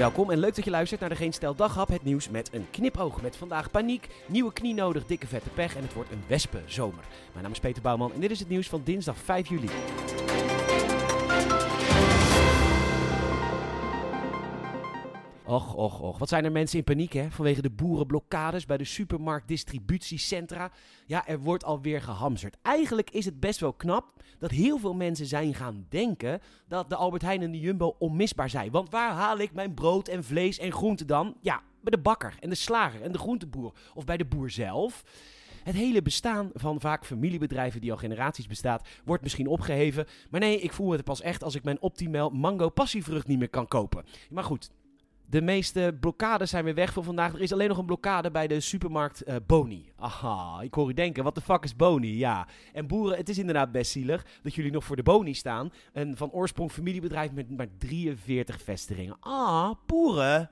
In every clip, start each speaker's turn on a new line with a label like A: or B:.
A: Welkom en leuk dat je luistert naar de Geen Stel Daghap, het nieuws met een knipoog. Met vandaag paniek, nieuwe knie nodig, dikke vette pech en het wordt een wespenzomer. Mijn naam is Peter Bouwman en dit is het nieuws van dinsdag 5 juli. Och, och, och. Wat zijn er mensen in paniek, hè? Vanwege de boerenblokkades bij de supermarktdistributiecentra. Ja, er wordt alweer gehamsterd. Eigenlijk is het best wel knap dat heel veel mensen zijn gaan denken dat de Albert Heijn en de Jumbo onmisbaar zijn. Want waar haal ik mijn brood en vlees en groenten dan? Ja, bij de bakker en de slager en de groenteboer. Of bij de boer zelf. Het hele bestaan van vaak familiebedrijven die al generaties bestaat, wordt misschien opgeheven. Maar nee, ik voel het pas echt als ik mijn optimaal mango passievrucht niet meer kan kopen. Maar goed, de meeste blokkades zijn weer weg voor vandaag. Er is alleen nog een blokkade bij de supermarkt uh, Boni. Aha, ik hoor u denken, wat de fuck is Boni? Ja, en boeren, het is inderdaad best zielig dat jullie nog voor de Boni staan. Een van oorsprong familiebedrijf met maar 43 vestigingen. Ah, boeren.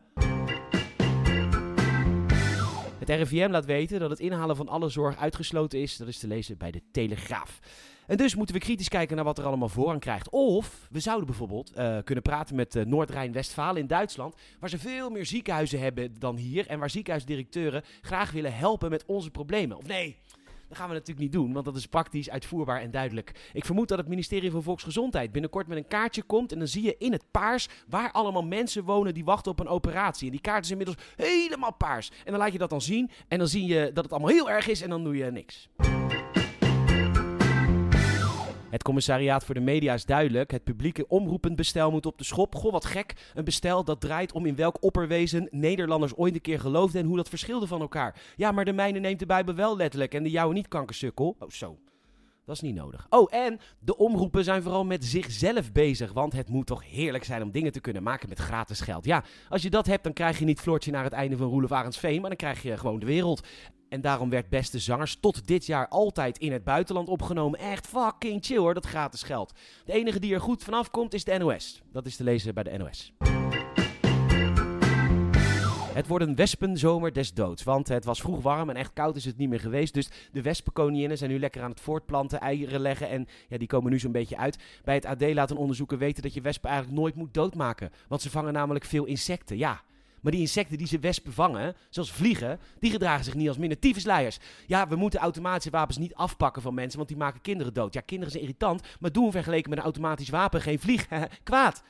A: Het RIVM laat weten dat het inhalen van alle zorg uitgesloten is. Dat is te lezen bij de Telegraaf. En dus moeten we kritisch kijken naar wat er allemaal voorrang krijgt. Of we zouden bijvoorbeeld uh, kunnen praten met uh, Noord-Rijn-Westfalen in Duitsland, waar ze veel meer ziekenhuizen hebben dan hier en waar ziekenhuisdirecteuren graag willen helpen met onze problemen. Of nee, dat gaan we natuurlijk niet doen, want dat is praktisch, uitvoerbaar en duidelijk. Ik vermoed dat het ministerie van Volksgezondheid binnenkort met een kaartje komt. En dan zie je in het paars waar allemaal mensen wonen die wachten op een operatie. En die kaart is inmiddels helemaal paars. En dan laat je dat dan zien. En dan zie je dat het allemaal heel erg is en dan doe je niks. Het commissariaat voor de media is duidelijk. Het publieke omroepend bestel moet op de schop. Goh, wat gek. Een bestel dat draait om in welk opperwezen Nederlanders ooit een keer geloofden en hoe dat verschilde van elkaar. Ja, maar de mijne neemt de Bijbel wel letterlijk en de jouwe niet, kankersukkel. Oh, zo. Dat is niet nodig. Oh, en de omroepen zijn vooral met zichzelf bezig. Want het moet toch heerlijk zijn om dingen te kunnen maken met gratis geld. Ja, als je dat hebt, dan krijg je niet Floortje naar het einde van Roelof Arendsveen. Maar dan krijg je gewoon de wereld. En daarom werd Beste Zangers tot dit jaar altijd in het buitenland opgenomen. Echt fucking chill hoor, dat gratis geld. De enige die er goed vanaf komt is de NOS. Dat is te lezen bij de NOS. Het wordt een wespenzomer des doods, want het was vroeg warm en echt koud is het niet meer geweest. Dus de wespenkoninginnen zijn nu lekker aan het voortplanten, eieren leggen en ja, die komen nu zo'n beetje uit. Bij het AD laten onderzoeken weten dat je wespen eigenlijk nooit moet doodmaken, want ze vangen namelijk veel insecten. Ja, maar die insecten die ze wespen vangen, zoals vliegen, die gedragen zich niet als minder. Ja, we moeten automatische wapens niet afpakken van mensen, want die maken kinderen dood. Ja, kinderen zijn irritant, maar doen vergeleken met een automatisch wapen geen vlieg kwaad.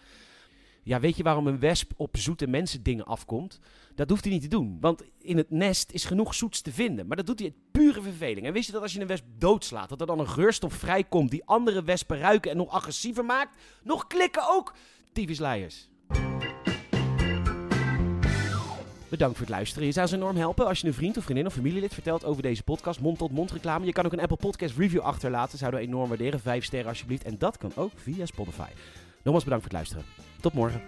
A: Ja, weet je waarom een wesp op zoete mensen dingen afkomt? Dat hoeft hij niet te doen, want in het nest is genoeg zoets te vinden. Maar dat doet hij uit pure verveling. En wist je dat als je een wesp doodslaat, dat er dan een geurstof vrijkomt die andere wespen ruiken en nog agressiever maakt? Nog klikken ook, tyfusleiers. Bedankt voor het luisteren. Je zou ze enorm helpen als je een vriend of vriendin of familielid vertelt over deze podcast. Mond-tot-mond reclame. Je kan ook een Apple Podcast review achterlaten. Zouden we enorm waarderen. Vijf sterren alsjeblieft. En dat kan ook via Spotify. Nogmaals bedankt voor het luisteren. Tot morgen.